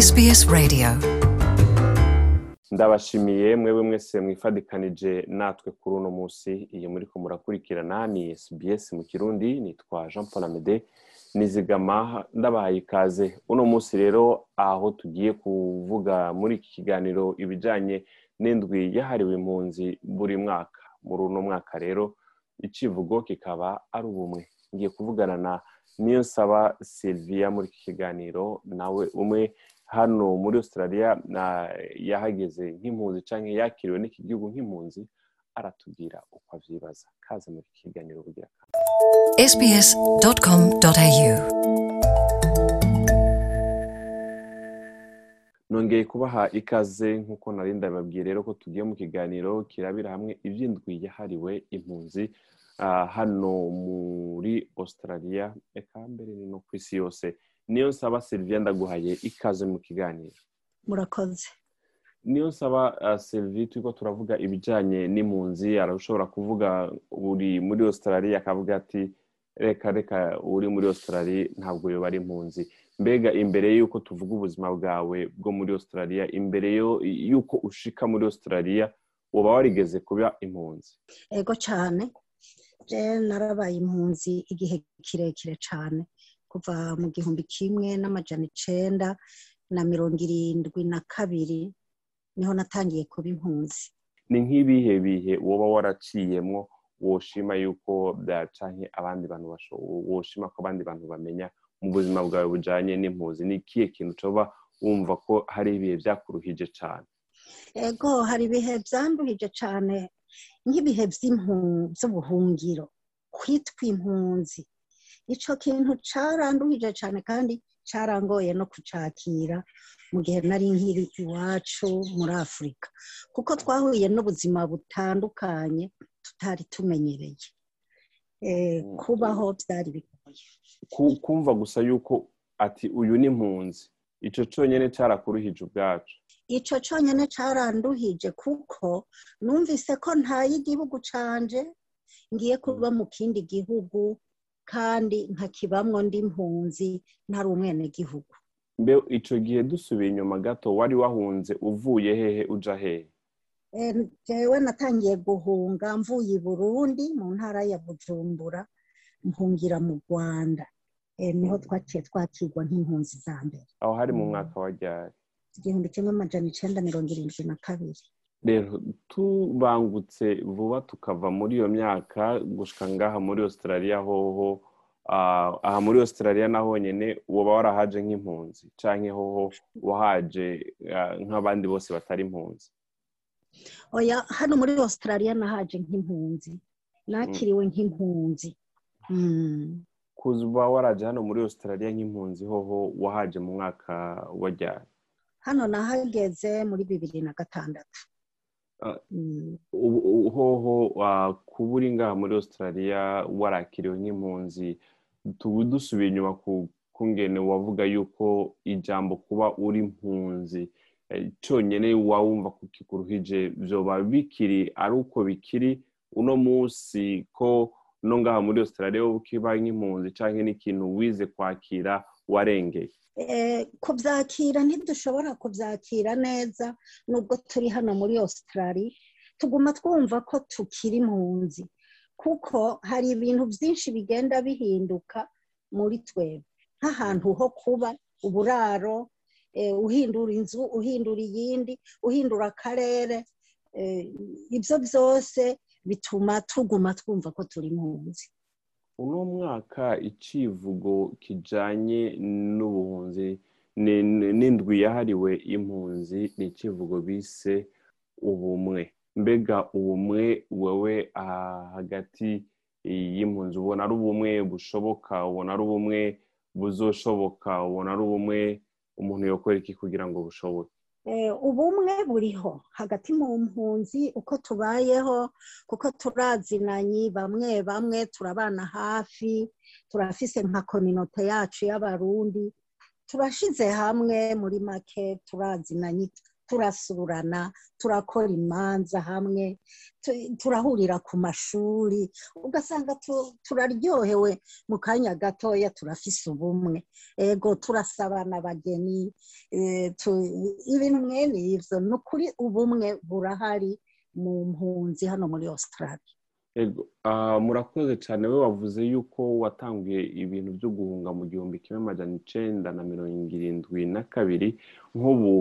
SBS Radio. Ndabashimiye mwebwe mwese mwifadikanije natwe kuri uno munsi. Iyi muri ko murakurikirana ni SBS mu kirundi nitwa Jean Paul Amede nizigama. Ndabahaye ikaze. Uno munsi rero aho tugiye kuvuga muri iki kiganiro ibijyanye n'indwi yahariwe impunzi buri mwaka. Muri uno mwaka rero icivugo kikaba ari ubumwe. Ngiye kuvugana na niyo nsaba Sylvia muri iki kiganiro. Nawe umwe hano muri australia yahageze nk'impunzi cyangwa yakiriwe n'iki gihugu nk'impunzi aratubwira uko avyibaza. Kaze muri iki kiganiro bugira nongeye kubaha ikaze nk'uko nari ndababwiye rero ko tugiye mu kiganiro kirabira hamwe iby'indwi yahariwe impunzi ah, hano muri australia eka mbere ni no ku isi yose. Niyo nsaba Sylvia ndaguhaye ikaze mu kiganiro. Murakoze. Niyo nsaba uh, Sylvie turiko turavuga ibijanye n'impunzi arashobora kuvuga uri muri australia akavuga ati reka reka uri muri australia ntabwo yoba ari impunzi mbega imbere y'uko tuvuga ubuzima bwawe bwo muri australia imbere y'uko ushika muri australia uba warigeze kuba impunzi. Ego cyane je narabaye impunzi igihe kirekire cyane kuva mu gihumbi kimwe n'amajana icenda na mirongo irindwi na kabiri ni ho natangiye kuba impunzi. Ni nk'ibihe bihe woba waraciyemwo woshima yuko byacanke abandi bantu woshima ko abandi bantu bamenya mu buzima bwawe bujanye n'impunzi? Ni ikihe kintu coba wumva ko hari ibihe vyakuruhije cane? Ego hari ibihe byanduhije cyane nk'ibihe by'ubuhungiro. Kwitwa impunzi. Ico kintu caranduhije cyane kandi carangoye no kucakira mu gihe nari nkiri iwacu muri afurika kuko twahuye n'ubuzima butandukanye tutari tumenyereye. Eh, Mm. kubaho byari bigoye Ku- kumva gusa yuko ati uyu ni impunzi ico conyene carakuruhije ubwacu. Ico conyene caranduhije kuko numvise ko ntaye igihugu canje ngiye kuba mu kindi gihugu kandi nkakibamwo ndi impunzi ntari umwenegihugu. Mbe ico gihe dusubiye inyuma gato wari wahunze uvuye hehe uja hehe? Eh, jewe natangiye guhunga mvuye i burundi mu ntara ya bujumbura mpungira mu rwanda. Eh, ni ho twaciye twakirwa nk'impunzi za mbere. Aho hari mu Mm. mwaka wa ryari? Igihumbi kimwe amajana icenda mirongo irindwi na kabiri. Rero tubangutse vuba tukava muri iyo myaka gushika ngaha muri australia hoho ah, aha muri australia naho nyene woba warahaje nk'impunzi canke hoho wahaje ah, nk'abandi bose batari impunzi. Oya hano muri australia nahaje nk'impunzi. Nakiriwe nk'impunzi. Mm. kuba waraje hano muri australia nk'impunzi hoho wahaje mu mwaka wa ryari? Hano nahageze muri bibiri na gatandatu. Ubu- ubu- hoho ah, kuba uri ngaha muri australia warakiriwe nk'impunzi tubu dusubiye inyuma ku kungene wavuga yuko ijambo kuba uri impunzi eh, conyene wawumva ko kikuruhije vyoba bikiri ari uko bikiri uno munsi ko no ngaha muri australia ukiba nk'impunzi canke n'ikintu wize kwakira warengeye. Eh, kubyakira ntidushobora kubyakira neza nubwo turi hano muri australia. Tuguma twumva ko tukiri impunzi kuko hari ibintu byinshi bigenda bihinduka muri twebwe nk'ahantu ho kuba uburaro eh, uhindura inzu uhindura iyindi uhindura akarere eh, ibyo byose bituma tuguma twumva ko turi impunzi uno mwaka icivugo kijanye n'ubuhunzi ni- ni- n'indwi yahariwe impunzi ni icivugo bise ubumwe. Mbega ubumwe wewe ah, hagati y'impunzi ubona ari ubumwe bushoboka ubona ari ubumwe buzoshoboka ubona ari ubumwe umuntu yokora iki kugira ngo bushoboke. Ubumwe buriho hagati mu mpunzi uko tubayeho kuko turazinanyi bamwe bamwe turabana hafi turafise nka kominote yacu y'abarundi turashize hamwe muri make turazinanyi turasurana turakora imanza hamwe turahurira ku mashuri ugasanga turaryohewe mu kanya gatoya turafise ubumwe. Ego turasabana abageni ibintu mwene ibyo ni ukuri ubumwe burahari mu mpunzi hano muri Australia. Murakoze cyane we wavuze yuko watanguye ibintu byo guhunga mu gihumbi kimwe amajana icyenda na mirongo irindwi na kabiri nk'ubu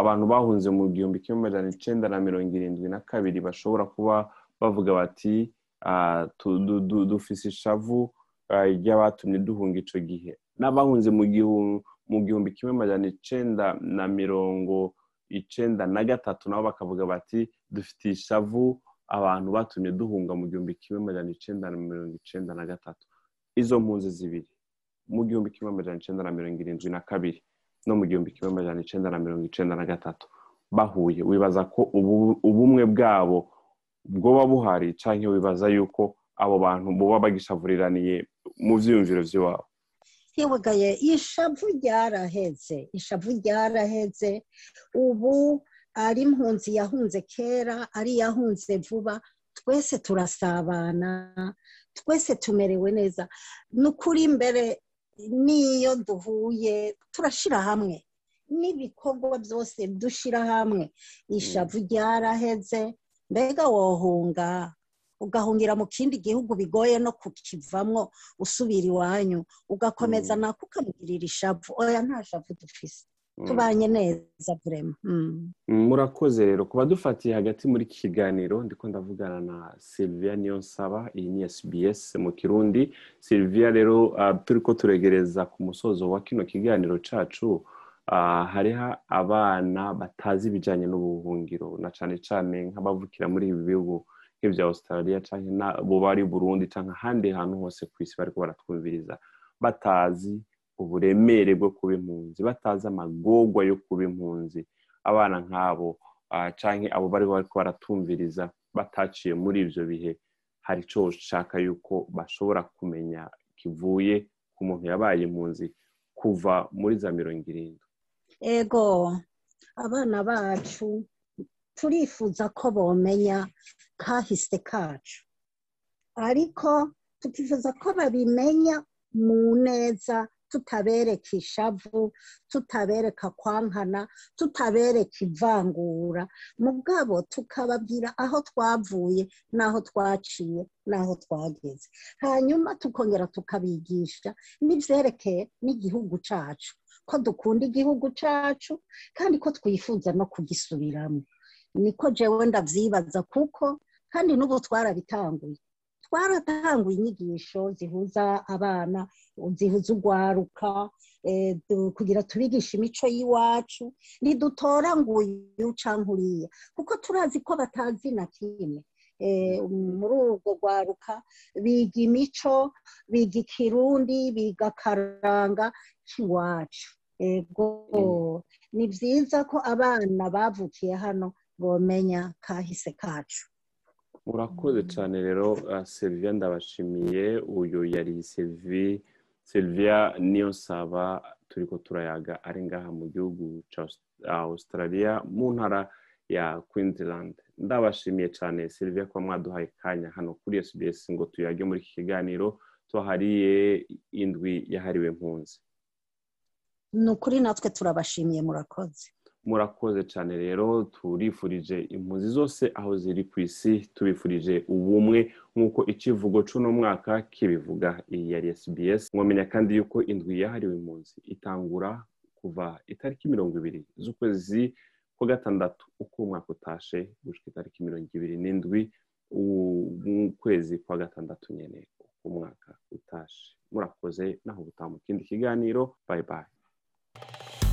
abantu bahunze mu gihumbi kimwe amajana icyenda na mirongo irindwi na kabiri bashobora kuba bavuga bati dufise ishavu ry'abatumye duhunga icyo gihe. N'abahunze mu gihumbi kimwe amajana icyenda na mirongo icyenda na gatatu nabo bakavuga bati dufite ishavu abantu batumye duhunga mu gihumbi kimwe amajana icyenda na mirongo icyenda na gatatu. Izo mpunzi zibiri. Mu gihumbi kimwe amajana icyenda na mirongo irindwi na kabiri no mu gihumbi kimwe amajana icyenda na mirongo icyenda na gatatu bahuye. Wibaza ko ubumwe bwabo bwoba buhari cyangwa wibaza yuko abo bantu buba bagishavuriraniye mu byiyumviro by'iwabo yewegaye ishavu ryaraheze ishavu ryaraheze. Ubu ari impunzi yahunze kera ari yahunze vuba. Twese turasabana twese tumerewe neza. Ni ukuri imbere n'iyo duhuye turashyira hamwe. N'ibikorwa byose dushyira hamwe. Ishavu ryaraheze mbega wohunga? Ugahungira mu kindi gihugu bigoye no kukivamo usubira iwanyu. Ugakomeza nako ukamugirira ishavu. Oya nta shavu dufise. Tubanye neza burema murakoze rero. Kuba dufatiye hagati muri iki kiganiro ndiko ndavugana na Sylvia Niyonsaba iyi ni SBS mu kirundi. Sylvia rero turi ko turegereza ku musozo wa kino kiganiro cacu. Hariho abana batazi ibijyanye n'ubuhungiro na cyane cyane nk'abavukira muri ibi bihugu nk'ibya Australia cyangwa bo bari Burundi cyangwa ahandi hantu hose ku isi bari baratwumviriza. Batazi uburemere bwo kuba impunzi batazi amagorwa yo kuba impunzi. Abana nk'abo cyangwa abo bari baratumviriza bataciye muri ibyo bihe hari icyo ushaka yuko bashobora kumenya kivuye ku muntu yabaye impunzi kuva muri za mirongo irindwi. Ego abana bacu turifuza ko bomenya kahise kacu. Ariko tukifuza ko babimenya mu neza tutabereka ishavu tutabereka kwankana tutabereka ivangura. Mu bwabo tukababwira aho twavuye n'aho twaciye n'aho twageze. Hanyuma tukongera tukabigisha n'ibyerekeye n'igihugu cyacu ko dukunda igihugu cyacu kandi ko twifuza no kugisubiramo niko jewe ndabyibaza kuko kandi n'ubu twarabitanguye. Twaratanguye inyigisho zihuza abana zihuza urwaruka kugira tubigishe imico y'iwacu ntidutora ngo uyu cyangwa uriya kuko turazi ko batazi na kimwe. Muri urwo rwaruka biga imico biga ikirundi biga akaranga k'iwacu. Ego ni byiza ko abana bavukiye hano bomenya kahise kacu. Urakoze cyane rero Sylvia ndabashimiye uyu yari Sylvie Sylvia niyo nsaba turi ko turayaga ari ngaha mu gihugu cya Australia mu ntara ya Queensland. Ndabashimiye cyane Sylvia kuba mwaduhaye kanya hano kuri SBS ngo tuyage muri iki kiganiro tuhariye indwi yahariwe impunzi ni ukuri natwe turabashimiye murakoze. Murakoze cyane rero turifurije impunzi zose aho ziri ku isi tubifurije ubumwe nk'uko ikivugo cy'uno mwaka kibivuga. Iyi yari SBS mwamenya kandi yuko indwi yahariwe impunzi itangura kuva itariki mirongo ibiri z'ukwezi kwa gatandatu uko umwaka utashe gushyika itariki mirongo ibiri n'indwi ukwezi kwa gatandatu nyine uko umwaka utashe. Murakoze naho gutaha mu kindi kiganiro. Bayi bayi